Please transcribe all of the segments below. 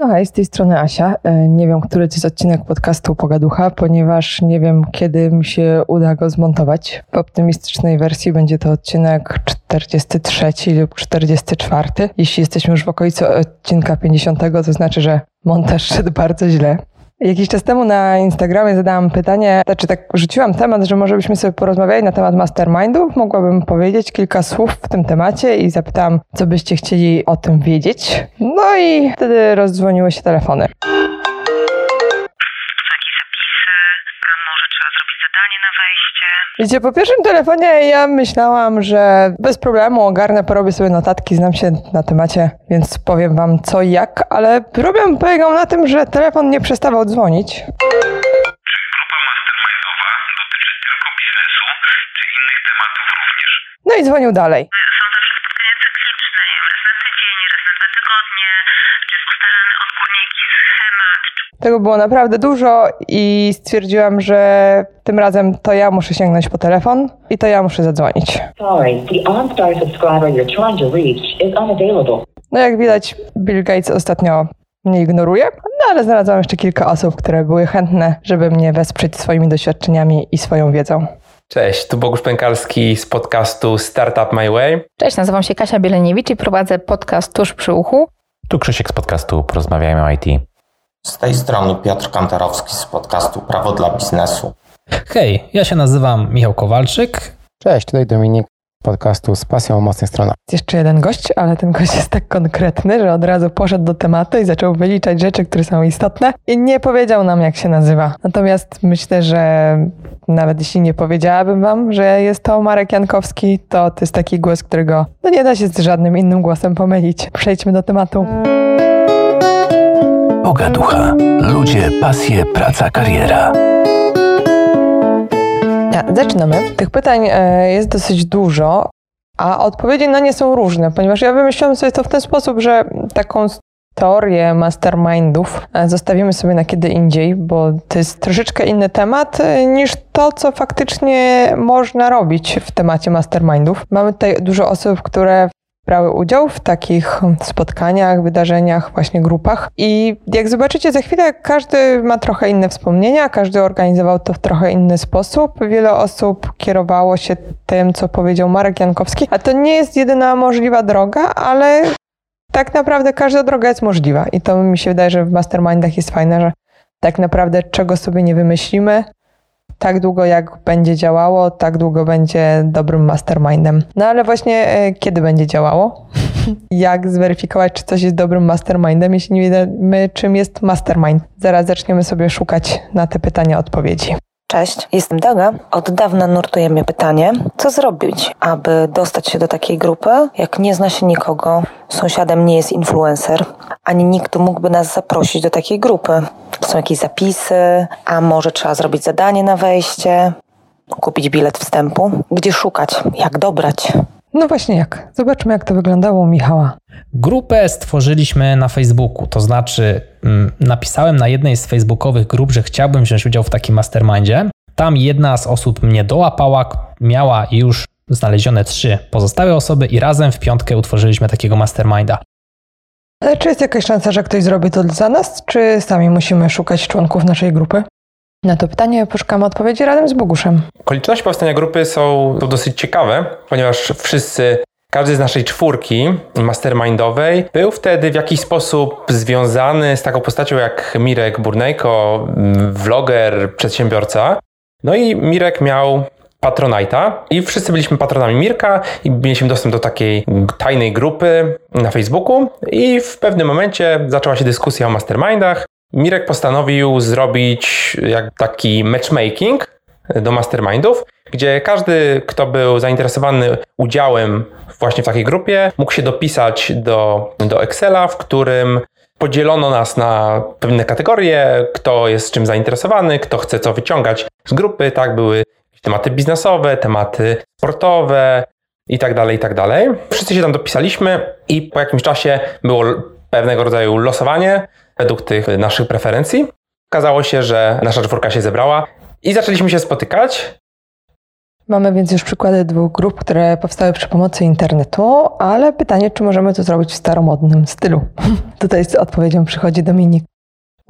No hej, z tej strony Asia. E, nie wiem, który to jest odcinek podcastu Pogaducha, ponieważ nie wiem, kiedy mi się uda go zmontować. W optymistycznej wersji będzie to odcinek 43 lub 44. Jeśli jesteśmy już w okolicy odcinka 50, to znaczy, że montaż szedł bardzo źle. Jakiś czas temu na Instagramie zadałam pytanie, znaczy tak rzuciłam temat, że może byśmy sobie porozmawiali na temat mastermindów. Mogłabym powiedzieć kilka słów w tym temacie i zapytałam, co byście chcieli o tym wiedzieć. No i wtedy rozdzwoniły się telefony. Wiecie, po pierwszym telefonie ja myślałam, że bez problemu ogarnę, porobię sobie notatki, znam się na temacie, więc powiem wam co i jak, ale problem polegał na tym, że telefon nie przestawał dzwonić. No i dzwonił dalej. Tego było naprawdę dużo i stwierdziłam, że tym razem to ja muszę sięgnąć po telefon i to ja muszę zadzwonić. Sorry, the OnStar subscriber you're trying to reach is unavailable. No jak widać, Bill Gates ostatnio mnie ignoruje, no ale znalazłam jeszcze kilka osób, które były chętne, żeby mnie wesprzeć swoimi doświadczeniami i swoją wiedzą. Cześć, tu Bogusz Pękalski z podcastu Startup My Way. Cześć, nazywam się Kasia Bieleniewicz i prowadzę podcast Tuż przy uchu. Tu Krzysiek z podcastu Porozmawiajmy o IT. Z tej strony Piotr Kantarowski z podcastu Prawo dla Biznesu. Hej, ja się nazywam Michał Kowalczyk. Cześć, tutaj Dominik podcastu z pasją o mocnych stronach. Jest jeszcze jeden gość, ale ten gość jest tak konkretny, że od razu poszedł do tematu i zaczął wyliczać rzeczy, które są istotne i nie powiedział nam, jak się nazywa. Natomiast myślę, że nawet jeśli nie powiedziałabym wam, że jest to Marek Jankowski, to to jest taki głos, którego no nie da się z żadnym innym głosem pomylić. Przejdźmy do tematu. Pogaducha. Ludzie, pasje, praca, kariera. Zaczynamy. Tych pytań e, jest dosyć dużo, a odpowiedzi na nie są różne, ponieważ ja wymyśliłam sobie to w ten sposób, że taką teorię mastermindów e, zostawimy sobie na kiedy indziej, bo to jest troszeczkę inny temat e, niż to, co faktycznie można robić w temacie mastermindów. Mamy tutaj dużo osób, które brały udział w takich spotkaniach, wydarzeniach, właśnie grupach. I jak zobaczycie za chwilę, każdy ma trochę inne wspomnienia, każdy organizował to w trochę inny sposób. Wiele osób kierowało się tym, co powiedział Marek Jankowski, a to nie jest jedyna możliwa droga, ale tak naprawdę każda droga jest możliwa. I to mi się wydaje, że w mastermindach jest fajne, że tak naprawdę czego sobie nie wymyślimy, tak długo jak będzie działało, tak długo będzie dobrym mastermindem. No ale właśnie e, kiedy będzie działało? jak zweryfikować, czy coś jest dobrym mastermindem, jeśli nie wiemy, czym jest mastermind? Zaraz zaczniemy sobie szukać na te pytania odpowiedzi. Cześć, jestem Daga. Od dawna nurtuje mnie pytanie, co zrobić, aby dostać się do takiej grupy, jak nie zna się nikogo, sąsiadem nie jest influencer, ani nikt mógłby nas zaprosić do takiej grupy. Są jakieś zapisy, a może trzeba zrobić zadanie na wejście, kupić bilet wstępu. Gdzie szukać? Jak dobrać? No właśnie jak? Zobaczmy, jak to wyglądało u Michała. Grupę stworzyliśmy na Facebooku, to znaczy mm, napisałem na jednej z facebookowych grup, że chciałbym wziąć udział w takim mastermindzie. Tam jedna z osób mnie dołapała, miała już znalezione trzy pozostałe osoby i razem w piątkę utworzyliśmy takiego masterminda. Ale czy jest jakaś szansa, że ktoś zrobi to za nas, czy sami musimy szukać członków naszej grupy? Na to pytanie poszukamy odpowiedzi razem z Boguszem. Okoliczności powstania grupy są dosyć ciekawe, ponieważ wszyscy, każdy z naszej czwórki mastermindowej był wtedy w jakiś sposób związany z taką postacią jak Mirek Burnejko, vloger, przedsiębiorca. No i Mirek miał Patronite'a i wszyscy byliśmy patronami Mirka i mieliśmy dostęp do takiej tajnej grupy na Facebooku i w pewnym momencie zaczęła się dyskusja o mastermindach. Mirek postanowił zrobić jak taki matchmaking do mastermindów, gdzie każdy, kto był zainteresowany udziałem właśnie w takiej grupie, mógł się dopisać do, do Excela, w którym podzielono nas na pewne kategorie, kto jest czym zainteresowany, kto chce co wyciągać z grupy, tak, były tematy biznesowe, tematy sportowe i tak dalej, i tak dalej. Wszyscy się tam dopisaliśmy i po jakimś czasie było pewnego rodzaju losowanie według tych naszych preferencji. Okazało się, że nasza czwórka się zebrała i zaczęliśmy się spotykać. Mamy więc już przykłady dwóch grup, które powstały przy pomocy internetu, ale pytanie, czy możemy to zrobić w staromodnym stylu. Tutaj z odpowiedzią przychodzi Dominik.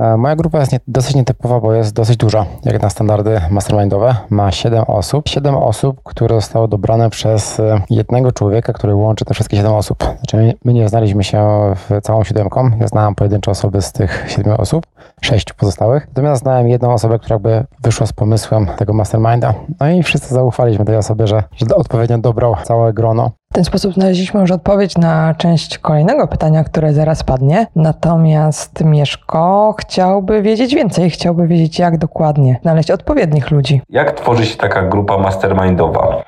E, Moja grupa jest nie, dosyć nietypowa, bo jest dosyć duża, jak na standardy mastermindowe. Ma 7 osób. 7 osób, które zostało dobrane przez e, jednego człowieka, który łączy te wszystkie 7 osób. Znaczy my, nie znaliśmy się w całą siódemką. Ja znałem pojedyncze osoby z tych 7 osób, 6 pozostałych. Natomiast znałem jedną osobę, która jakby wyszła z pomysłem tego masterminda. No i wszyscy zaufaliśmy tej osobie, że, że odpowiednio dobrał całe grono. W ten sposób znaleźliśmy już odpowiedź na część kolejnego pytania, które zaraz padnie. Natomiast Mieszko chciałby wiedzieć więcej, chciałby wiedzieć, jak dokładnie znaleźć odpowiednich ludzi. Jak tworzy się taka grupa mastermindowa?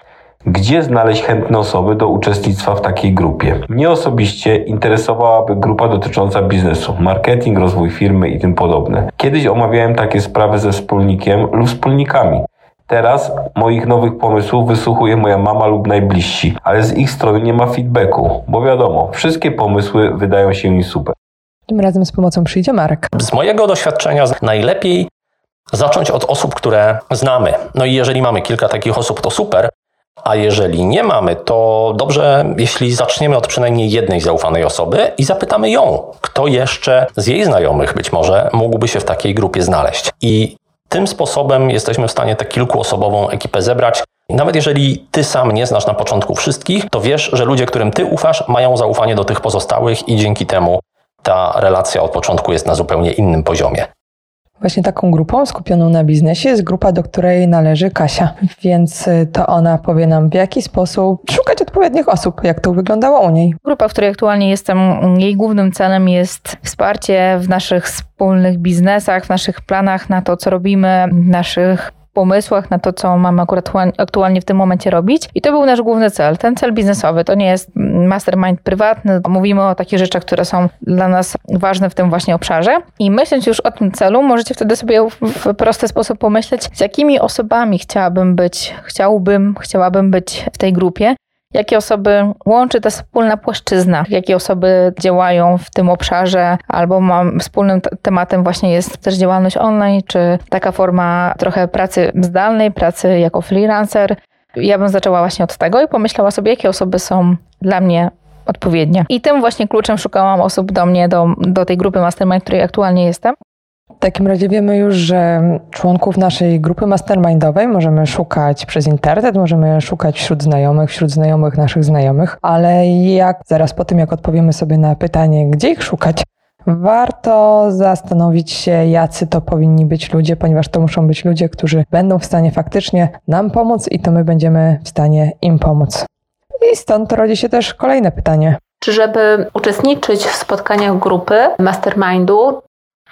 Gdzie znaleźć chętne osoby do uczestnictwa w takiej grupie? Mnie osobiście interesowałaby grupa dotycząca biznesu, marketing, rozwój firmy i tym podobne. Kiedyś omawiałem takie sprawy ze wspólnikiem lub wspólnikami. Teraz moich nowych pomysłów wysłuchuje moja mama lub najbliżsi, ale z ich strony nie ma feedbacku, bo wiadomo, wszystkie pomysły wydają się im super. Tym razem z pomocą przyjdzie Marek. Z mojego doświadczenia najlepiej zacząć od osób, które znamy. No i jeżeli mamy kilka takich osób, to super. A jeżeli nie mamy, to dobrze, jeśli zaczniemy od przynajmniej jednej zaufanej osoby i zapytamy ją, kto jeszcze z jej znajomych być może mógłby się w takiej grupie znaleźć. I tym sposobem jesteśmy w stanie tę kilkuosobową ekipę zebrać. Nawet jeżeli ty sam nie znasz na początku wszystkich, to wiesz, że ludzie, którym ty ufasz, mają zaufanie do tych pozostałych i dzięki temu ta relacja od początku jest na zupełnie innym poziomie. Właśnie taką grupą skupioną na biznesie jest grupa, do której należy Kasia, więc y, to ona powie nam, w jaki sposób szukać odpowiednich osób, jak to wyglądało u niej. Grupa, w której aktualnie jestem, jej głównym celem jest wsparcie w naszych wspólnych biznesach, w naszych planach na to, co robimy, naszych pomysłach na to, co mamy akurat aktualnie w tym momencie robić. I to był nasz główny cel. Ten cel biznesowy to nie jest mastermind prywatny. Mówimy o takich rzeczach, które są dla nas ważne w tym właśnie obszarze. I myśląc już o tym celu, możecie wtedy sobie w prosty sposób pomyśleć, z jakimi osobami chciałabym być, chciałbym, chciałabym być w tej grupie jakie osoby łączy ta wspólna płaszczyzna, jakie osoby działają w tym obszarze, albo mam, wspólnym tematem właśnie jest też działalność online, czy taka forma trochę pracy zdalnej, pracy jako freelancer. Ja bym zaczęła właśnie od tego i pomyślała sobie, jakie osoby są dla mnie odpowiednie. I tym właśnie kluczem szukałam osób do mnie, do, do tej grupy mastermind, w której aktualnie jestem. W takim razie wiemy już, że członków naszej grupy mastermindowej możemy szukać przez internet, możemy szukać wśród znajomych, wśród znajomych naszych znajomych, ale jak zaraz po tym, jak odpowiemy sobie na pytanie, gdzie ich szukać, warto zastanowić się, jacy to powinni być ludzie, ponieważ to muszą być ludzie, którzy będą w stanie faktycznie nam pomóc i to my będziemy w stanie im pomóc. I stąd rodzi się też kolejne pytanie. Czy żeby uczestniczyć w spotkaniach grupy mastermindu,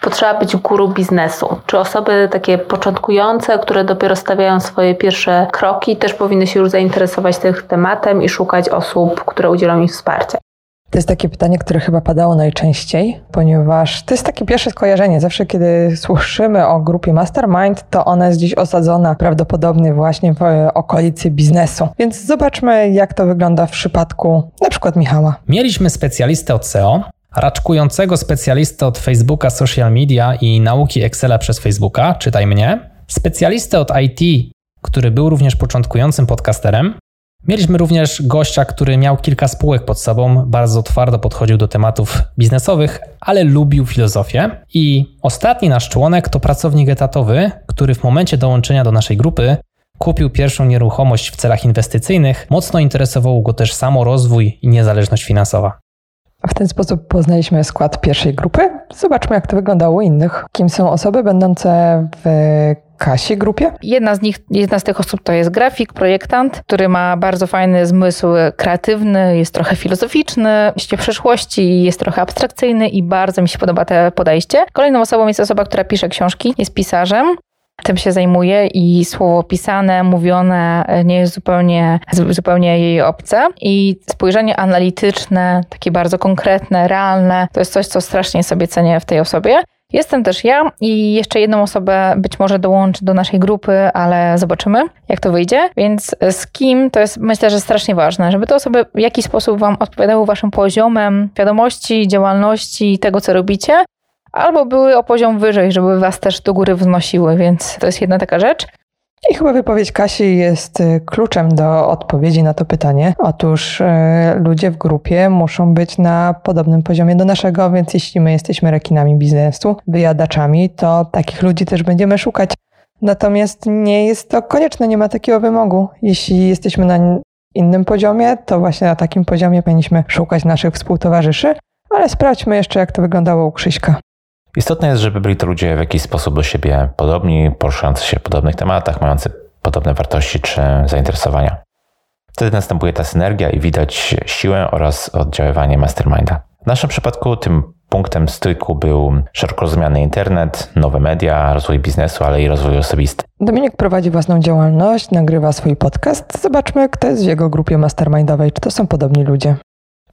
potrzeba być guru biznesu? Czy osoby takie początkujące, które dopiero stawiają swoje pierwsze kroki, też powinny się już zainteresować tym tematem i szukać osób, które udzielą im wsparcia? To jest takie pytanie, które chyba padało najczęściej, ponieważ to jest takie pierwsze skojarzenie. Zawsze, kiedy słyszymy o grupie Mastermind, to ona jest gdzieś osadzona prawdopodobnie właśnie w okolicy biznesu. Więc zobaczmy, jak to wygląda w przypadku na przykład Michała. Mieliśmy specjalistę od SEO, raczkującego specjalistę od Facebooka, social media i nauki Excela przez Facebooka, czytaj mnie, specjalistę od IT, który był również początkującym podcasterem. Mieliśmy również gościa, który miał kilka spółek pod sobą, bardzo twardo podchodził do tematów biznesowych, ale lubił filozofię. I ostatni nasz członek to pracownik etatowy, który w momencie dołączenia do naszej grupy kupił pierwszą nieruchomość w celach inwestycyjnych. Mocno interesował go też samorozwój i niezależność finansowa. W ten sposób poznaliśmy skład pierwszej grupy. Zobaczmy, jak to wyglądało u innych. Kim są osoby będące w Kasi grupie? Jedna z nich, jedna z tych osób to jest grafik, projektant, który ma bardzo fajny zmysł kreatywny, jest trochę filozoficzny, myśli o przyszłości, jest trochę abstrakcyjny i bardzo mi się podoba to podejście. Kolejną osobą jest osoba, która pisze książki, jest pisarzem, tym się zajmuje i słowo pisane, mówione nie jest zupełnie, zupełnie jej obce. I spojrzenie analityczne, takie bardzo konkretne, realne, to jest coś, co strasznie sobie cenię w tej osobie. Jestem też ja i jeszcze jedną osobę być może dołączy do naszej grupy, ale zobaczymy, jak to wyjdzie. Więc z kim to jest myślę, że strasznie ważne, żeby te osoby w jakiś sposób Wam odpowiadały Waszym poziomem świadomości, działalności, tego co robicie, albo były o poziom wyżej, żeby Was też do góry wznosiły, więc to jest jedna taka rzecz. I chyba wypowiedź Kasi jest y, kluczem do odpowiedzi na to pytanie. Otóż e, ludzie w grupie muszą być na podobnym poziomie do naszego, więc jeśli my jesteśmy rekinami biznesu, wyjadaczami, to takich ludzi też będziemy szukać. Natomiast nie jest to konieczne, nie ma takiego wymogu. Jeśli jesteśmy na innym poziomie, to właśnie na takim poziomie powinniśmy szukać naszych współtowarzyszy, ale sprawdźmy jeszcze, jak to wyglądało u Krzyśka. Istotne jest, żeby byli to ludzie w jakiś sposób do siebie podobni, poruszający się w podobnych tematach, mający podobne wartości czy zainteresowania. Wtedy następuje ta synergia i widać siłę oraz oddziaływanie masterminda. W naszym przypadku tym punktem styku był szeroko rozumiany internet, nowe media, rozwój biznesu, ale i rozwój osobisty. Dominik prowadzi własną działalność, nagrywa swój podcast. Zobaczmy, kto jest w jego grupie mastermindowej. Czy to są podobni ludzie?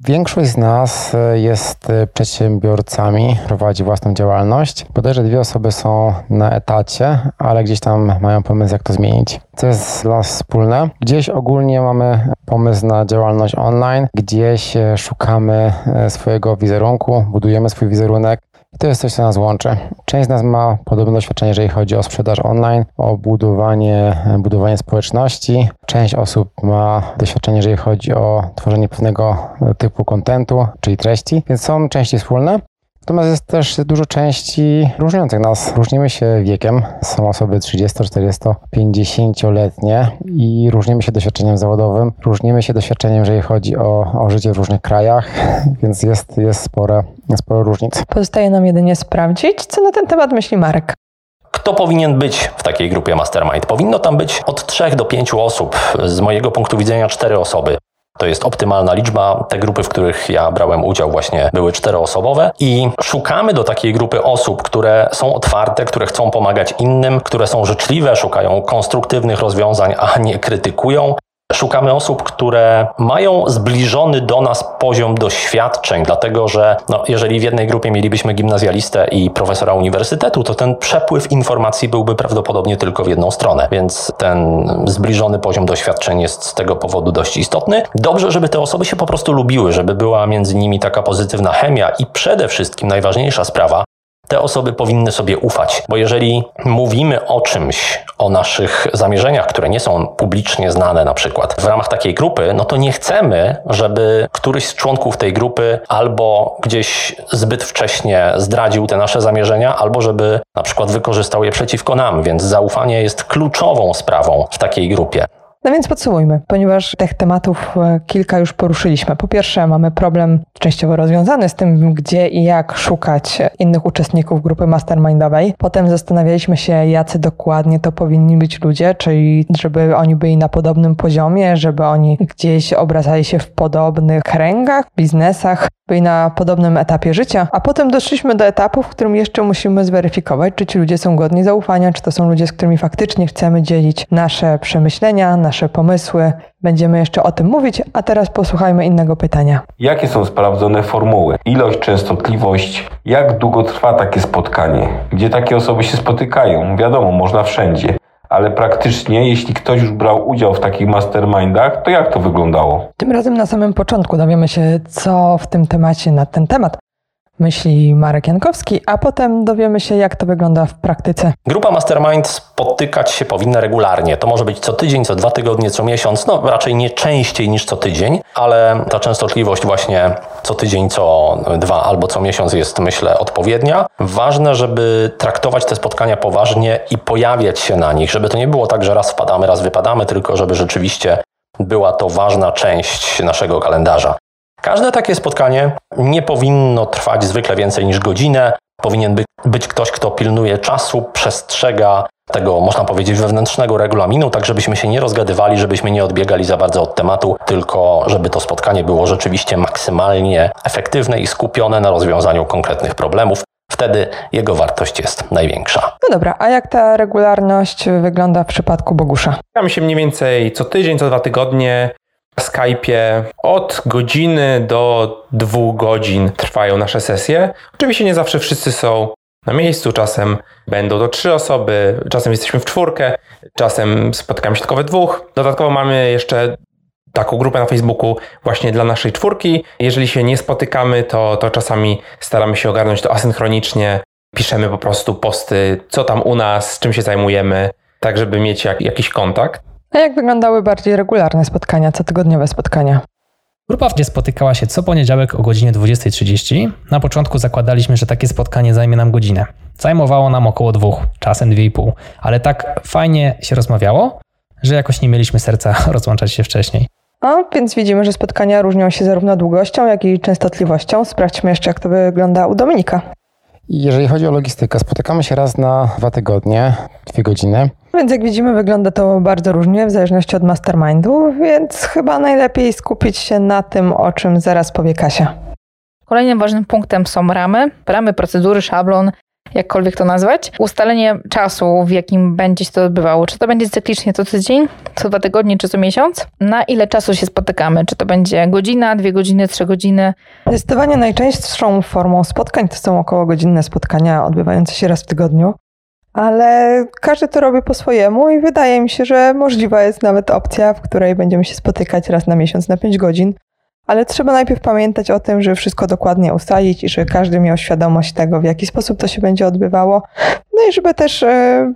Większość z nas e, jest e, przedsiębiorcami, prowadzi własną działalność. Bodajże dwie osoby są na etacie, ale gdzieś tam mają pomysł, jak to zmienić. Co jest dla nas wspólne? Gdzieś ogólnie mamy pomysł na działalność online, gdzieś e, szukamy swojego wizerunku, budujemy swój wizerunek, to jest coś, co nas łączy. Część z nas ma podobne doświadczenie, jeżeli chodzi o sprzedaż online, o budowanie, budowanie społeczności. Część osób ma doświadczenie, jeżeli chodzi o tworzenie pewnego typu kontentu, czyli treści, więc są części wspólne. Natomiast jest też dużo części różniących nas. Różnimy się wiekiem. Są osoby 30, 40, 50-letnie i różnimy się doświadczeniem zawodowym. Różnimy się doświadczeniem, jeżeli chodzi o, o życie w różnych krajach, więc jest, jest spore, sporo różnic. Pozostaje nam jedynie sprawdzić, co na ten temat myśli Marek. Kto powinien być w takiej grupie mastermind? Powinno tam być od 3 do 5 osób. Z mojego punktu widzenia 4 osoby. To jest optymalna liczba. Te grupy, w których ja brałem udział, właśnie były czteroosobowe i szukamy do takiej grupy osób, które są otwarte, które chcą pomagać innym, które są życzliwe, szukają konstruktywnych rozwiązań, a nie krytykują. Szukamy osób, które mają zbliżony do nas poziom doświadczeń, dlatego że no, jeżeli w jednej grupie mielibyśmy gimnazjalistę i profesora uniwersytetu, to ten przepływ informacji byłby prawdopodobnie tylko w jedną stronę, więc ten zbliżony poziom doświadczeń jest z tego powodu dość istotny. Dobrze, żeby te osoby się po prostu lubiły, żeby była między nimi taka pozytywna chemia i przede wszystkim najważniejsza sprawa, te osoby powinny sobie ufać, bo jeżeli mówimy o czymś, o naszych zamierzeniach, które nie są publicznie znane na przykład w ramach takiej grupy, no to nie chcemy, żeby któryś z członków tej grupy albo gdzieś zbyt wcześnie zdradził te nasze zamierzenia, albo żeby na przykład wykorzystał je przeciwko nam, więc zaufanie jest kluczową sprawą w takiej grupie. No więc podsumujmy, ponieważ tych tematów e, kilka już poruszyliśmy. Po pierwsze, mamy problem częściowo rozwiązany z tym, gdzie i jak szukać innych uczestników grupy mastermindowej. Potem zastanawialiśmy się, jacy dokładnie to powinni być ludzie, czyli żeby oni byli na podobnym poziomie, żeby oni gdzieś obracali się w podobnych kręgach, biznesach, byli na podobnym etapie życia, a potem doszliśmy do etapu, w którym jeszcze musimy zweryfikować, czy ci ludzie są godni zaufania, czy to są ludzie, z którymi faktycznie chcemy dzielić nasze przemyślenia, nasze pomysły. Będziemy jeszcze o tym mówić, a teraz posłuchajmy innego pytania. Jakie są sprawdzone formuły? Ilość, częstotliwość? Jak długo trwa takie spotkanie? Gdzie takie osoby się spotykają? Wiadomo, można wszędzie ale praktycznie, jeśli ktoś już brał udział w takich mastermindach, to jak to wyglądało? Tym razem na samym początku dowiemy się, co w tym temacie na ten temat myśli Marek Jankowski, a potem dowiemy się, jak to wygląda w praktyce. Grupa Mastermind spotykać się powinna regularnie. To może być co tydzień, co dwa tygodnie, co miesiąc, no raczej nie częściej niż co tydzień, ale ta częstotliwość właśnie co tydzień, co dwa albo co miesiąc jest myślę odpowiednia. Ważne, żeby traktować te spotkania poważnie i pojawiać się na nich, żeby to nie było tak, że raz wpadamy, raz wypadamy, tylko żeby rzeczywiście była to ważna część naszego kalendarza. Każde takie spotkanie nie powinno trwać zwykle więcej niż godzinę. Powinien by, być ktoś, kto pilnuje czasu, przestrzega tego, można powiedzieć, wewnętrznego regulaminu, tak żebyśmy się nie rozgadywali, żebyśmy nie odbiegali za bardzo od tematu, tylko żeby to spotkanie było rzeczywiście maksymalnie efektywne i skupione na rozwiązaniu konkretnych problemów. Wtedy jego wartość jest największa. No dobra, a jak ta regularność wygląda w przypadku Bogusza? Mamy się mniej więcej co tydzień, co dwa tygodnie. Skype'ie od godziny do dwóch godzin trwają nasze sesje. Oczywiście nie zawsze wszyscy są na miejscu, czasem będą to trzy osoby, czasem jesteśmy w czwórkę, czasem spotykamy się tylko we dwóch. Dodatkowo mamy jeszcze taką grupę na Facebooku właśnie dla naszej czwórki. Jeżeli się nie spotykamy, to, to czasami staramy się ogarnąć to asynchronicznie. Piszemy po prostu posty, co tam u nas, czym się zajmujemy. tak żeby mieć jak, jakiś kontakt. A jak wyglądały bardziej regularne spotkania, cotygodniowe spotkania? Grupa wtedy spotykała się co poniedziałek o godzinie 20.30. Na początku zakładaliśmy, że takie spotkanie zajmie nam godzinę. Zajmowało nam około dwóch, czasem dwie i pół, ale tak fajnie się rozmawiało, że jakoś nie mieliśmy serca rozłączać się wcześniej. O, więc widzimy, że spotkania różnią się zarówno długością, jak i częstotliwością. Sprawdźmy jeszcze, jak to wygląda u Dominika. Jeżeli chodzi o logistykę, spotykamy się raz na dwa tygodnie, dwie godziny. Więc jak widzimy, wygląda to bardzo różnie w zależności od mastermindu, więc chyba najlepiej skupić się na tym, o czym zaraz powie Kasia. Kolejnym ważnym punktem są ramy, ramy, procedury, szablon, jakkolwiek to nazwać. Ustalenie czasu, w jakim będzie się to odbywało. Czy to będzie cyklicznie co tydzień, co dwa tygodnie, czy co miesiąc? Na ile czasu się spotykamy? Czy to będzie godzina, dwie godziny, trzy godziny? Zdecydowanie najczęstszą formą spotkań to są około godzinne spotkania odbywające się raz w tygodniu. Ale każdy to robi po swojemu i wydaje mi się, że możliwa jest nawet opcja, w której będziemy się spotykać raz na miesiąc na 5 godzin. Ale trzeba najpierw pamiętać o tym, żeby wszystko dokładnie ustalić i żeby każdy miał świadomość tego, w jaki sposób to się będzie odbywało. No i żeby też e,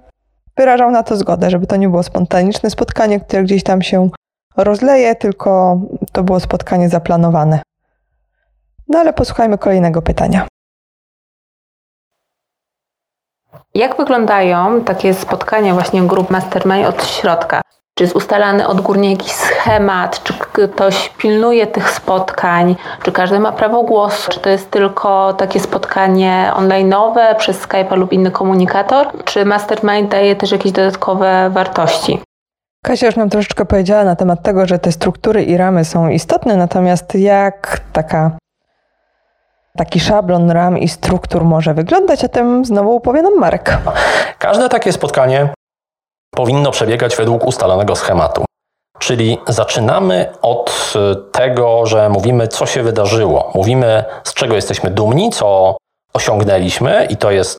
wyrażał na to zgodę, żeby to nie było spontaniczne spotkanie, które gdzieś tam się rozleje, tylko to było spotkanie zaplanowane. No ale posłuchajmy kolejnego pytania. Jak wyglądają takie spotkania właśnie grup mastermind od środka? Czy jest ustalany odgórnie jakiś schemat? Czy ktoś pilnuje tych spotkań? Czy każdy ma prawo głosu? Czy to jest tylko takie spotkanie online'owe przez Skype'a lub inny komunikator? Czy mastermind daje też jakieś dodatkowe wartości? Kasia już nam troszeczkę powiedziała na temat tego, że te struktury i ramy są istotne, natomiast jak taka, taki szablon ram i struktur może wyglądać, o tym znowu opowie nam Marek. Każde takie spotkanie powinno przebiegać według ustalonego schematu. Czyli zaczynamy od tego, że mówimy, co się wydarzyło. Mówimy, z czego jesteśmy dumni, co osiągnęliśmy, i to jest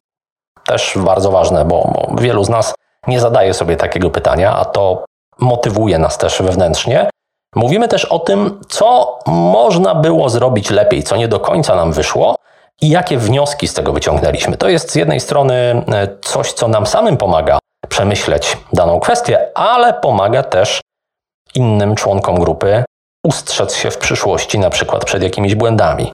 też bardzo ważne, bo wielu z nas nie zadaje sobie takiego pytania, a to motywuje nas też wewnętrznie. Mówimy też o tym, co można było zrobić lepiej, co nie do końca nam wyszło i jakie wnioski z tego wyciągnęliśmy. To jest z jednej strony coś, co nam samym pomaga przemyśleć daną kwestię, ale pomaga też innym członkom grupy ustrzec się w przyszłości, na przykład przed jakimiś błędami.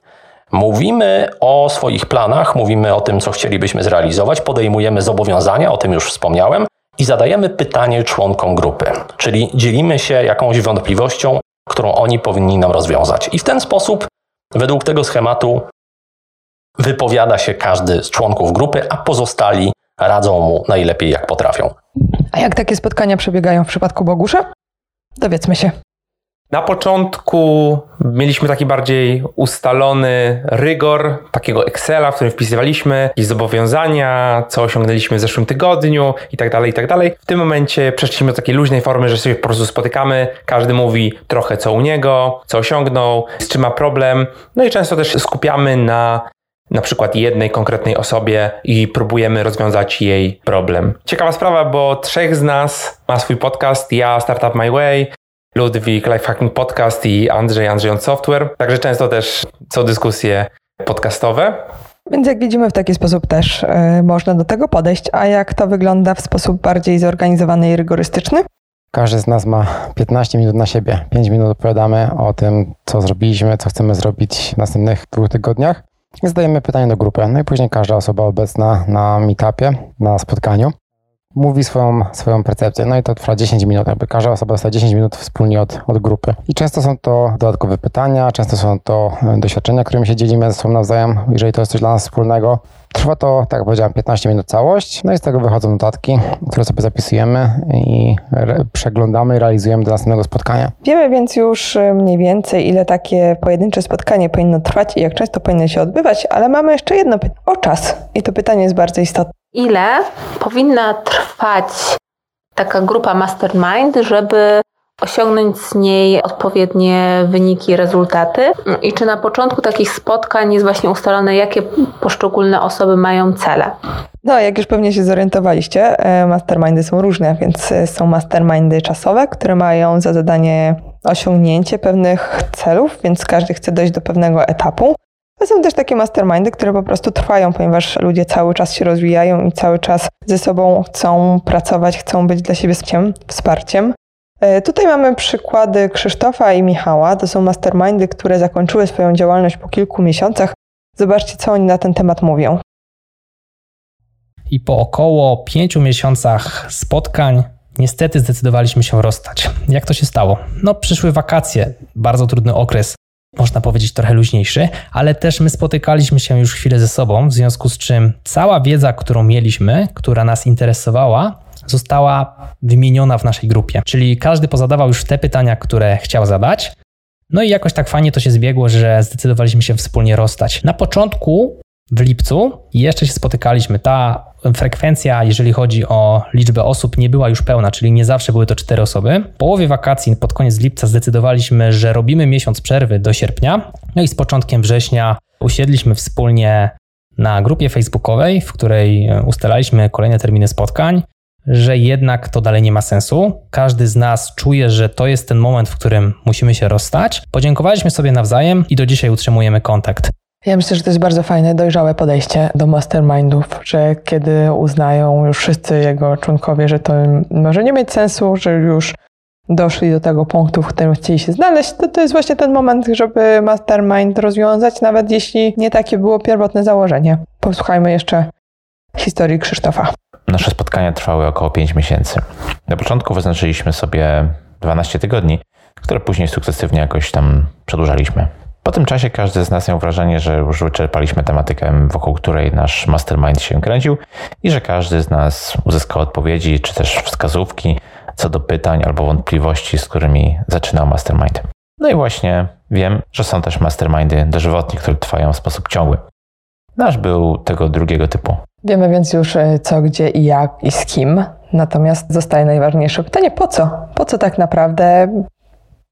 Mówimy o swoich planach, mówimy o tym, co chcielibyśmy zrealizować, podejmujemy zobowiązania, o tym już wspomniałem, i zadajemy pytanie członkom grupy, czyli dzielimy się jakąś wątpliwością, którą oni powinni nam rozwiązać. I w ten sposób, według tego schematu, wypowiada się każdy z członków grupy, a pozostali radzą mu najlepiej jak potrafią. A jak takie spotkania przebiegają w przypadku Bogusza? Dowiedzmy się. Na początku mieliśmy taki bardziej ustalony rygor takiego Excela, w którym wpisywaliśmy jakieś zobowiązania, co osiągnęliśmy w zeszłym tygodniu i tak dalej, i tak dalej. W tym momencie przeszliśmy do takiej luźnej formy, że się po prostu spotykamy, każdy mówi trochę co u niego, co osiągnął, z czym ma problem, no i często też skupiamy na na przykład jednej konkretnej osobie i próbujemy rozwiązać jej problem. Ciekawa sprawa, bo trzech z nas ma swój podcast. Ja, Startup My Way, Ludwik, Lifehacking Podcast i Andrzej, Andrzej on Software. Także często też są dyskusje podcastowe. Więc jak widzimy, w taki sposób też y, można do tego podejść. A jak to wygląda w sposób bardziej zorganizowany i rygorystyczny? Każdy z nas ma 15 minut na siebie. 5 minut opowiadamy o tym, co zrobiliśmy, co chcemy zrobić w następnych dwóch tygodniach. Zadajemy pytanie do grupy, no i później każda osoba obecna na meetupie, na spotkaniu, mówi swoją, swoją percepcję. No i to trwa 10 minut, jakby każda osoba dostaje 10 minut wspólnie od, od grupy. I często są to dodatkowe pytania, często są to e, doświadczenia, którymi się dzielimy ze sobą nawzajem, jeżeli to jest coś dla nas wspólnego. Trwa to, tak jak powiedziałem, 15 minut całość, no i z tego wychodzą notatki, które sobie zapisujemy i przeglądamy i realizujemy do następnego spotkania. Wiemy więc już y, mniej więcej, ile takie pojedyncze spotkanie powinno trwać i jak często powinno się odbywać, ale mamy jeszcze jedno pytanie o czas. I to pytanie jest bardzo istotne. Ile powinna trwać taka grupa mastermind, żeby osiągnąć z niej odpowiednie wyniki, rezultaty? I czy na początku takich spotkań jest właśnie ustalone, jakie poszczególne osoby mają cele? No, jak już pewnie się zorientowaliście, e, mastermindy są różne, więc e, są mastermindy czasowe, które mają za zadanie osiągnięcie pewnych celów, więc każdy chce dojść do pewnego etapu. A są też takie mastermindy, które po prostu trwają, ponieważ ludzie cały czas się rozwijają i cały czas ze sobą chcą pracować, chcą być dla siebie wsparciem. E, tutaj mamy przykłady Krzysztofa i Michała. To są mastermindy, które zakończyły swoją działalność po kilku miesiącach. Zobaczcie, co oni na ten temat mówią. I po około pięciu miesiącach spotkań, niestety zdecydowaliśmy się rozstać. Jak to się stało? No, przyszły wakacje, bardzo trudny okres, można powiedzieć trochę luźniejszy, ale też my spotykaliśmy się już chwilę ze sobą, w związku z czym cała wiedza, którą mieliśmy, która nas interesowała, została wymieniona w naszej grupie. Czyli każdy pozadawał już te pytania, które chciał zadać. No i jakoś tak fajnie to się zbiegło, że zdecydowaliśmy się wspólnie rozstać. Na początku w lipcu jeszcze się spotykaliśmy. Ta frekwencja, jeżeli chodzi o liczbę osób, nie była już pełna, czyli nie zawsze były to cztery osoby. W połowie wakacji, pod koniec lipca, zdecydowaliśmy, że robimy miesiąc przerwy do sierpnia. No i z początkiem września usiedliśmy wspólnie na grupie facebookowej, w której ustalaliśmy kolejne terminy spotkań że jednak to dalej nie ma sensu. Każdy z nas czuje, że to jest ten moment, w którym musimy się rozstać. Podziękowaliśmy sobie nawzajem i do dzisiaj utrzymujemy kontakt. Ja myślę, że to jest bardzo fajne, dojrzałe podejście do mastermindów, że kiedy uznają już wszyscy jego członkowie, że to może nie mieć sensu, że już doszli do tego punktu, w którym chcieli się znaleźć, to to jest właśnie ten moment, żeby mastermind rozwiązać, nawet jeśli nie takie było pierwotne założenie. Posłuchajmy jeszcze historii Krzysztofa. Nasze spotkania trwały około 5 miesięcy. Na początku wyznaczyliśmy sobie 12 tygodni, które później sukcesywnie jakoś tam przedłużaliśmy. Po tym czasie każdy z nas miał wrażenie, że już wyczerpaliśmy tematykę, wokół której nasz mastermind się kręcił i że każdy z nas uzyskał odpowiedzi czy też wskazówki co do pytań albo wątpliwości, z którymi zaczynał mastermind. No i właśnie wiem, że są też mastermindy dożywotnie, które trwają w sposób ciągły. Nasz był tego drugiego typu. Wiemy więc już e, co, gdzie i jak i z kim. Natomiast zostaje najważniejsze pytanie, po co? Po co tak naprawdę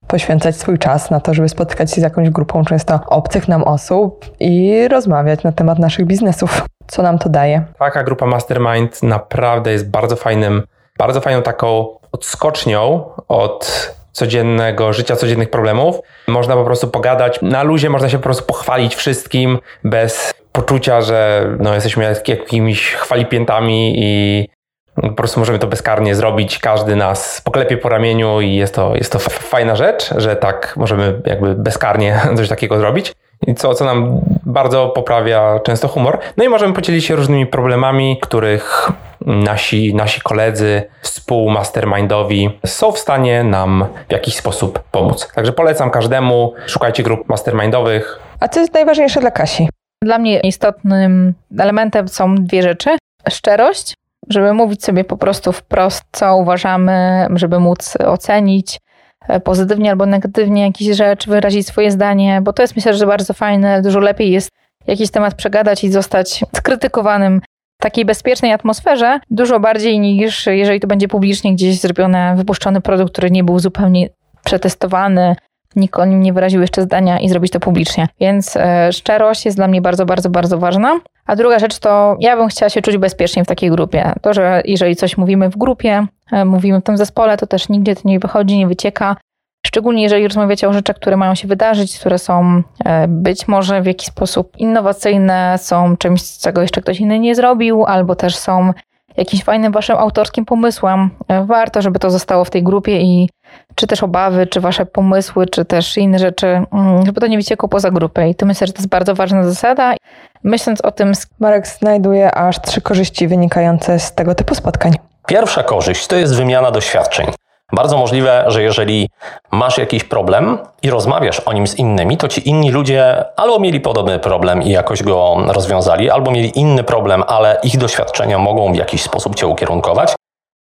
poświęcać swój czas na to, żeby spotykać się z jakąś grupą często obcych nam osób i rozmawiać na temat naszych biznesów? Co nam to daje? Taka grupa Mastermind naprawdę jest bardzo fajnym, bardzo fajną taką odskocznią od codziennego życia, codziennych problemów. Można po prostu pogadać na luzie, można się po prostu pochwalić wszystkim bez poczucia, że no, jesteśmy jak, jakimiś chwalipiętami i po prostu możemy to bezkarnie zrobić. Każdy nas poklepie po ramieniu i jest to, jest to fajna rzecz, że tak możemy jakby bezkarnie coś takiego zrobić. I co, co nam bardzo poprawia często humor. No i możemy podzielić się różnymi problemami, których nasi, nasi koledzy współmastermindowi są w stanie nam w jakiś sposób pomóc. Także polecam każdemu, szukajcie grup mastermindowych. A co jest najważniejsze dla Kasi? Dla mnie istotnym elementem są dwie rzeczy. Szczerość, żeby mówić sobie po prostu wprost, co uważamy, żeby móc ocenić e, pozytywnie albo negatywnie jakieś rzecz, wyrazić swoje zdanie, bo to jest myślę, że bardzo fajne. Dużo lepiej jest jakiś temat przegadać i zostać skrytykowanym w takiej bezpiecznej atmosferze, dużo bardziej niż jeżeli to będzie publicznie gdzieś zrobione, wypuszczony produkt, który nie był zupełnie przetestowany, nikt o nim nie wyraził jeszcze zdania i zrobić to publicznie. Więc e, szczerość jest dla mnie bardzo, bardzo, bardzo ważna. A druga rzecz to ja bym chciała się czuć bezpiecznie w takiej grupie. To, że jeżeli coś mówimy w grupie, e, mówimy w tym zespole, to też nigdzie to nie wychodzi, nie wycieka. Szczególnie jeżeli rozmawiacie o rzeczach, które mają się wydarzyć, które są e, być może w jakiś sposób innowacyjne, są czymś, czego jeszcze ktoś inny nie zrobił, albo też są jakimś fajnym waszym autorskim pomysłem. E, warto, żeby to zostało w tej grupie i czy też obawy, czy wasze pomysły, czy też inne rzeczy, mm, żeby to nie wyciekło poza grupę. I to myślę, że to jest bardzo ważna zasada. Myśląc o tym... Marek znajduje aż trzy korzyści wynikające z tego typu spotkań. Pierwsza korzyść to jest wymiana doświadczeń. Bardzo możliwe, że jeżeli masz jakiś problem i rozmawiasz o nim z innymi, to ci inni ludzie albo mieli podobny problem i jakoś go rozwiązali, albo mieli inny problem, ale ich doświadczenia mogą w jakiś sposób cię ukierunkować.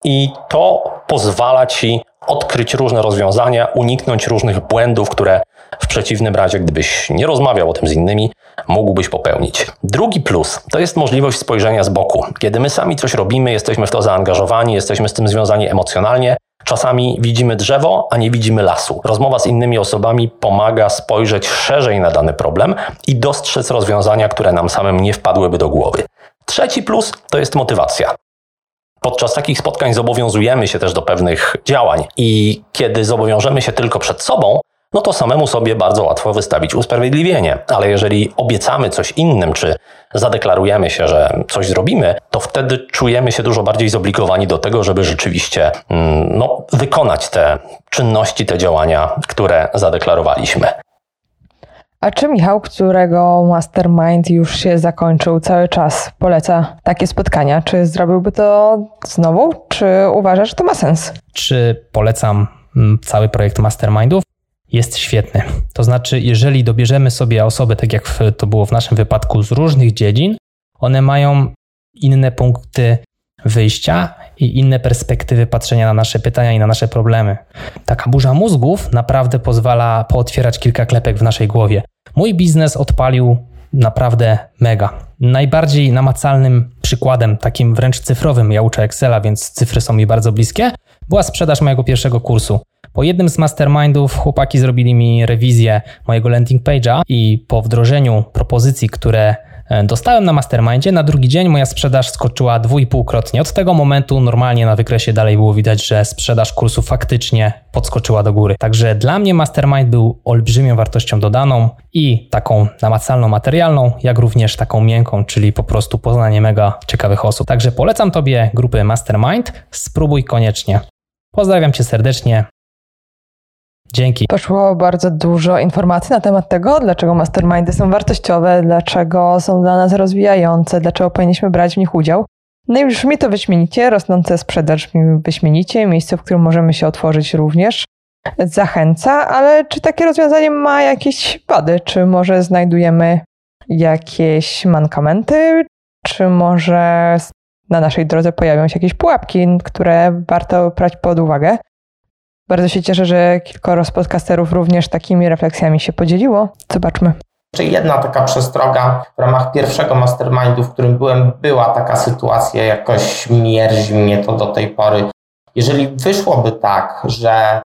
I to pozwala ci odkryć różne rozwiązania, uniknąć różnych błędów, które w przeciwnym razie, gdybyś nie rozmawiał o tym z innymi, mógłbyś popełnić. Drugi plus to jest możliwość spojrzenia z boku. Kiedy my sami coś robimy, jesteśmy w to zaangażowani, jesteśmy z tym związani emocjonalnie, Czasami widzimy drzewo, a nie widzimy lasu. Rozmowa z innymi osobami pomaga spojrzeć szerzej na dany problem i dostrzec rozwiązania, które nam samym nie wpadłyby do głowy. Trzeci plus to jest motywacja. Podczas takich spotkań zobowiązujemy się też do pewnych działań, i kiedy zobowiążemy się tylko przed sobą, no to samemu sobie bardzo łatwo wystawić usprawiedliwienie. Ale jeżeli obiecamy coś innym, czy zadeklarujemy się, że coś zrobimy, to wtedy czujemy się dużo bardziej zobligowani do tego, żeby rzeczywiście mm, no, wykonać te czynności, te działania, które zadeklarowaliśmy. A czy Michał, którego mastermind już się zakończył cały czas, poleca takie spotkania? Czy zrobiłby to znowu? Czy uważasz, że to ma sens? Czy polecam mm, cały projekt mastermindów? Jest świetny. To znaczy, jeżeli dobierzemy sobie osoby, tak jak to było w naszym wypadku, z różnych dziedzin, one mają inne punkty wyjścia i inne perspektywy patrzenia na nasze pytania i na nasze problemy. Taka burza mózgów naprawdę pozwala pootwierać kilka klepek w naszej głowie. Mój biznes odpalił naprawdę mega. Najbardziej namacalnym przykładem, takim wręcz cyfrowym, ja uczę Excela, więc cyfry są mi bardzo bliskie, była sprzedaż mojego pierwszego kursu. Po jednym z mastermindów chłopaki zrobili mi rewizję mojego landing page'a i po wdrożeniu propozycji, które dostałem na mastermindzie, na drugi dzień moja sprzedaż skoczyła dwójpółkrotnie. Od tego momentu normalnie na wykresie dalej było widać, że sprzedaż kursu faktycznie podskoczyła do góry. Także dla mnie mastermind był olbrzymią wartością dodaną i taką namacalną, materialną, jak również taką miękką, czyli po prostu poznanie mega ciekawych osób. Także polecam Tobie grupy Mastermind, spróbuj koniecznie. Pozdrawiam Cię serdecznie. Dzięki. Poszło bardzo dużo informacji na temat tego, dlaczego mastermindy są wartościowe, dlaczego są dla nas rozwijające, dlaczego powinniśmy brać w nich udział. No i brzmi to wyśmienicie, rosnące sprzedaż wyśmienicie, miejsce, w którym możemy się otworzyć również zachęca, ale czy takie rozwiązanie ma jakieś wady? Czy może znajdujemy jakieś mankamenty? Czy może na naszej drodze pojawią się jakieś pułapki, które warto brać pod uwagę? Bardzo się cieszę, że kilkoro z podcasterów również takimi refleksjami się podzieliło. Zobaczmy. Czy jedna taka przestroga w ramach pierwszego mastermindu, w którym byłem, była taka sytuacja, jakoś mierzi mnie to do tej pory. Jeżeli wyszłoby tak, że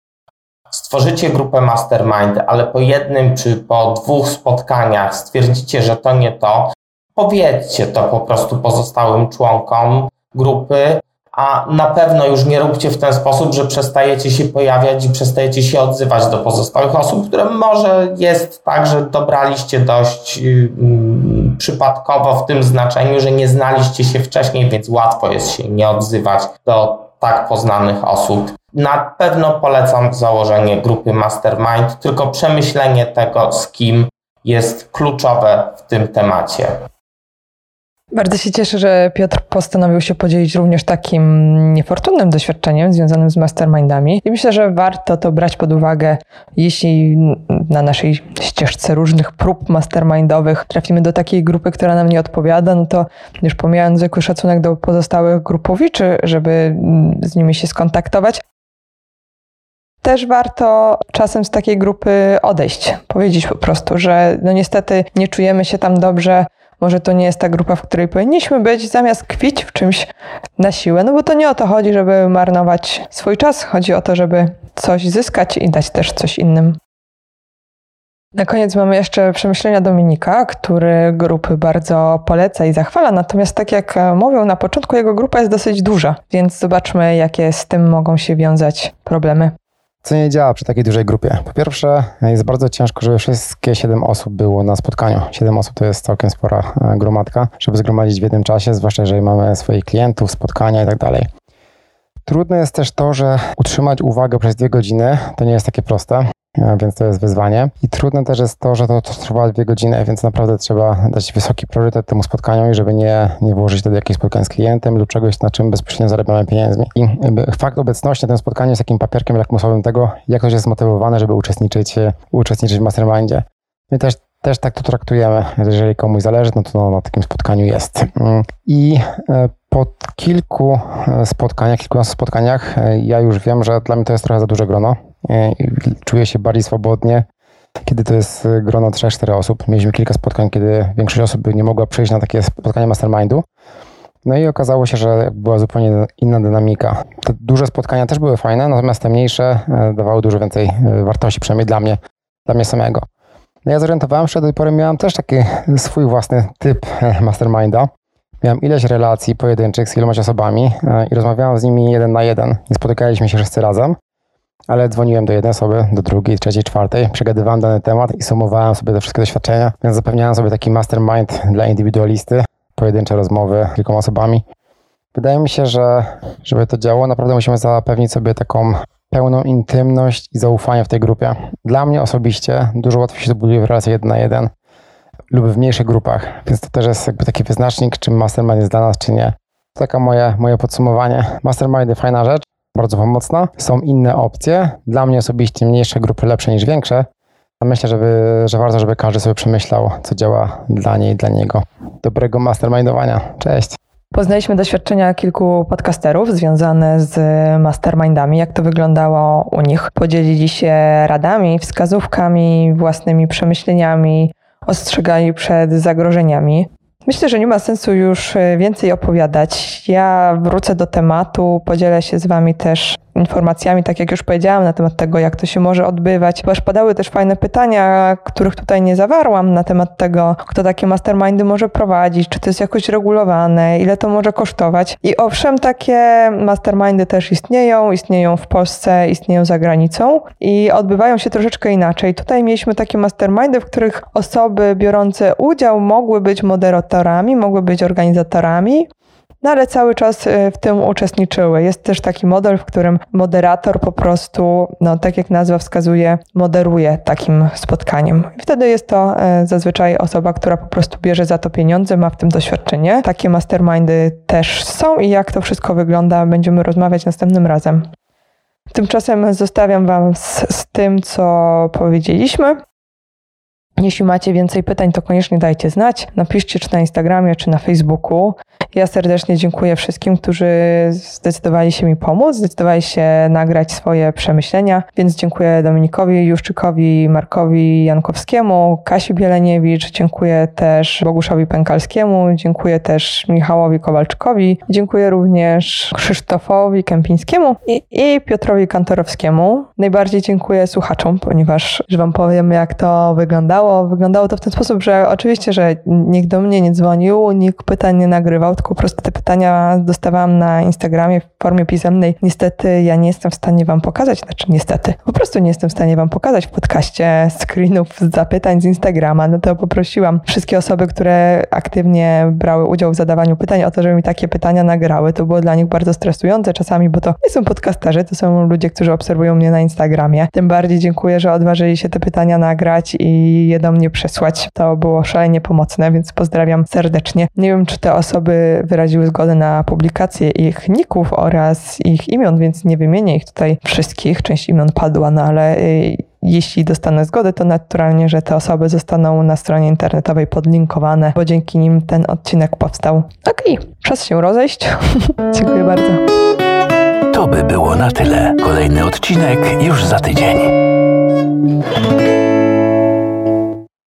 stworzycie grupę mastermind, ale po jednym czy po dwóch spotkaniach stwierdzicie, że to nie to, powiedzcie to po prostu pozostałym członkom grupy, a na pewno już nie róbcie w ten sposób, że przestajecie się pojawiać i przestajecie się odzywać do pozostałych osób, które może jest tak, że dobraliście dość yy, przypadkowo w tym znaczeniu, że nie znaliście się wcześniej, więc łatwo jest się nie odzywać do tak poznanych osób. Na pewno polecam założenie grupy Mastermind, tylko przemyślenie tego, z kim jest kluczowe w tym temacie. Bardzo się cieszę, że Piotr postanowił się podzielić również takim niefortunnym doświadczeniem związanym z mastermindami. I myślę, że warto to brać pod uwagę, jeśli na naszej ścieżce różnych prób mastermindowych trafimy do takiej grupy, która nam nie odpowiada, no to już pomijając zwykły szacunek do pozostałych grupowiczy, żeby z nimi się skontaktować, też warto czasem z takiej grupy odejść, powiedzieć po prostu, że no niestety nie czujemy się tam dobrze, może to nie jest ta grupa, w której powinniśmy być, zamiast kwić w czymś na siłę. No bo to nie o to chodzi, żeby marnować swój czas, chodzi o to, żeby coś zyskać i dać też coś innym. Na koniec mamy jeszcze przemyślenia Dominika, który grupy bardzo poleca i zachwala, natomiast tak jak mówią na początku, jego grupa jest dosyć duża, więc zobaczmy, jakie z tym mogą się wiązać problemy. Co nie działa przy takiej dużej grupie? Po pierwsze, jest bardzo ciężko, żeby wszystkie 7 osób było na spotkaniu. 7 osób to jest całkiem spora e, gromadka, żeby zgromadzić w jednym czasie, zwłaszcza jeżeli mamy swoich klientów, spotkania i tak dalej. Trudne jest też to, że utrzymać uwagę przez dwie godziny to nie jest takie proste. E, więc to jest wyzwanie. I trudne też jest to, że to trwa dwie godziny, więc naprawdę trzeba dać wysoki priorytet temu spotkaniu i żeby nie, nie włożyć wtedy jakiegoś spotkania z klientem lub czegoś, na czym bezpośrednio zarabiamy pieniędzmi. I fakt obecności na tym spotkaniu jest takim papierkiem lakmusowym tego, jak ktoś jest zmotywowany, żeby uczestniczyć, uczestniczyć w mastermindzie. My też też tak to traktujemy. Jeżeli komuś zależy, no to na takim spotkaniu jest. Mm. I e, po kilku e, spotkaniach, kilkunastu spotkaniach, ja już wiem, że dla mnie to jest trochę za duże grono E, czuję się bardziej swobodnie, kiedy to jest e, grono 3-4 osób. Mieliśmy kilka spotkań, kiedy większość osób nie mogła przyjść na takie spotkanie mastermindu. No i okazało się, że była zupełnie inna dynamika. Te duże spotkania też były fajne, natomiast te mniejsze e, dawały dużo więcej wartości, przynajmniej dla mnie, dla mnie samego. No ja zorientowałem się, że do tej pory miałem też taki swój własny typ masterminda. Miałem ileś relacji pojedynczych z iloma osobami i rozmawiałem z nimi jeden na jeden. I spotykaliśmy się wszyscy razem ale dzwoniłem do jednej osoby, do drugiej, trzeciej, czwartej, przegadywałem dany temat i sumowałem sobie te wszystkie doświadczenia, więc zapewniałem sobie taki mastermind dla indywidualisty, pojedyncze rozmowy z kilkoma osobami. Wydaje mi się, że żeby to działało, naprawdę musimy zapewnić sobie taką pełną intymność i zaufanie w tej grupie. Dla mnie osobiście dużo łatwiej się to buduje w relacji jeden na jeden lub w mniejszych grupach, więc to też jest jakby taki wyznacznik, czy mastermind jest dla nas, czy nie. To taka moje, moje podsumowanie. Mastermindy fajna rzecz, bardzo pomocna. Są inne opcje. Dla mnie osobiście mniejsze grupy lepsze niż większe. Myślę, żeby, że warto, żeby każdy sobie przemyślał, co działa dla niej i dla niego. Dobrego mastermindowania. Cześć! Poznaliśmy doświadczenia kilku podcasterów związane z mastermindami, jak to wyglądało u nich. Podzielili się radami, wskazówkami, własnymi przemyśleniami, ostrzegali przed zagrożeniami. Myślę, że nie ma sensu już więcej opowiadać. Ja wrócę do tematu, podzielę się z Wami też informacjami, tak jak już powiedziałam, na temat tego, jak to się może odbywać. Ponieważ padały też fajne pytania, których tutaj nie zawarłam, na temat tego, kto takie mastermindy może prowadzić, czy to jest jakoś regulowane, ile to może kosztować. I owszem, takie mastermindy też istnieją, istnieją w Polsce, istnieją za granicą i odbywają się troszeczkę inaczej. Tutaj mieliśmy takie mastermindy, w których osoby biorące udział mogły być moderatorami, mogły być organizatorami, no ale cały czas y, w tym uczestniczyły. Jest też taki model, w którym moderator po prostu, no tak jak nazwa wskazuje, moderuje takim spotkaniem. Wtedy jest to y, zazwyczaj osoba, która po prostu bierze za to pieniądze, ma w tym doświadczenie. Takie mastermindy też są i jak to wszystko wygląda, będziemy rozmawiać następnym razem. Tymczasem zostawiam Wam z, z tym, co powiedzieliśmy. Jeśli macie więcej pytań, to koniecznie dajcie znać. Napiszcie czy na Instagramie, czy na Facebooku. Ja serdecznie dziękuję wszystkim, którzy zdecydowali się mi pomóc, zdecydowali się nagrać swoje przemyślenia, więc dziękuję Dominikowi Juszczykowi, Markowi Jankowskiemu, Kasi Bieleniewicz, dziękuję też Boguszowi Pękalskiemu, dziękuję też Michałowi Kowalczykowi, dziękuję również Krzysztofowi Kępińskiemu i, i Piotrowi Kantorowskiemu. Najbardziej dziękuję słuchaczom, ponieważ, że wam powiem, jak to wyglądało. Wyglądało to w ten sposób, że oczywiście, że nikt do mnie nie dzwonił, nikt pytań nie nagrywał, tylko po prostu te pytania dostawałam na Instagramie w formie pisemnej. Niestety ja nie jestem w stanie wam pokazać, znaczy niestety, po prostu nie jestem w stanie wam pokazać w podcaście screenów z zapytań z Instagrama. No to poprosiłam wszystkie osoby, które aktywnie brały udział w zadawaniu pytań o to, żeby mi takie pytania nagrały. To było dla nich bardzo stresujące czasami, bo to nie są podcasterzy, to są ludzie, którzy obserwują mnie na Instagramie. Tym bardziej dziękuję, że odważyli się te pytania nagrać i je do mnie przesłać. To było szalenie pomocne, więc pozdrawiam serdecznie. Nie wiem, czy te osoby wyraziły zgodę na publikację ich ników oraz ich imion, więc nie wymienię ich tutaj wszystkich. Część imion padła, no ale y, jeśli dostanę zgodę, to naturalnie, że te osoby zostaną na stronie internetowej podlinkowane, bo dzięki nim ten odcinek powstał. Okej, okay, czas się rozejść. Dziękuję bardzo. To by było na tyle. Kolejny odcinek już za tydzień.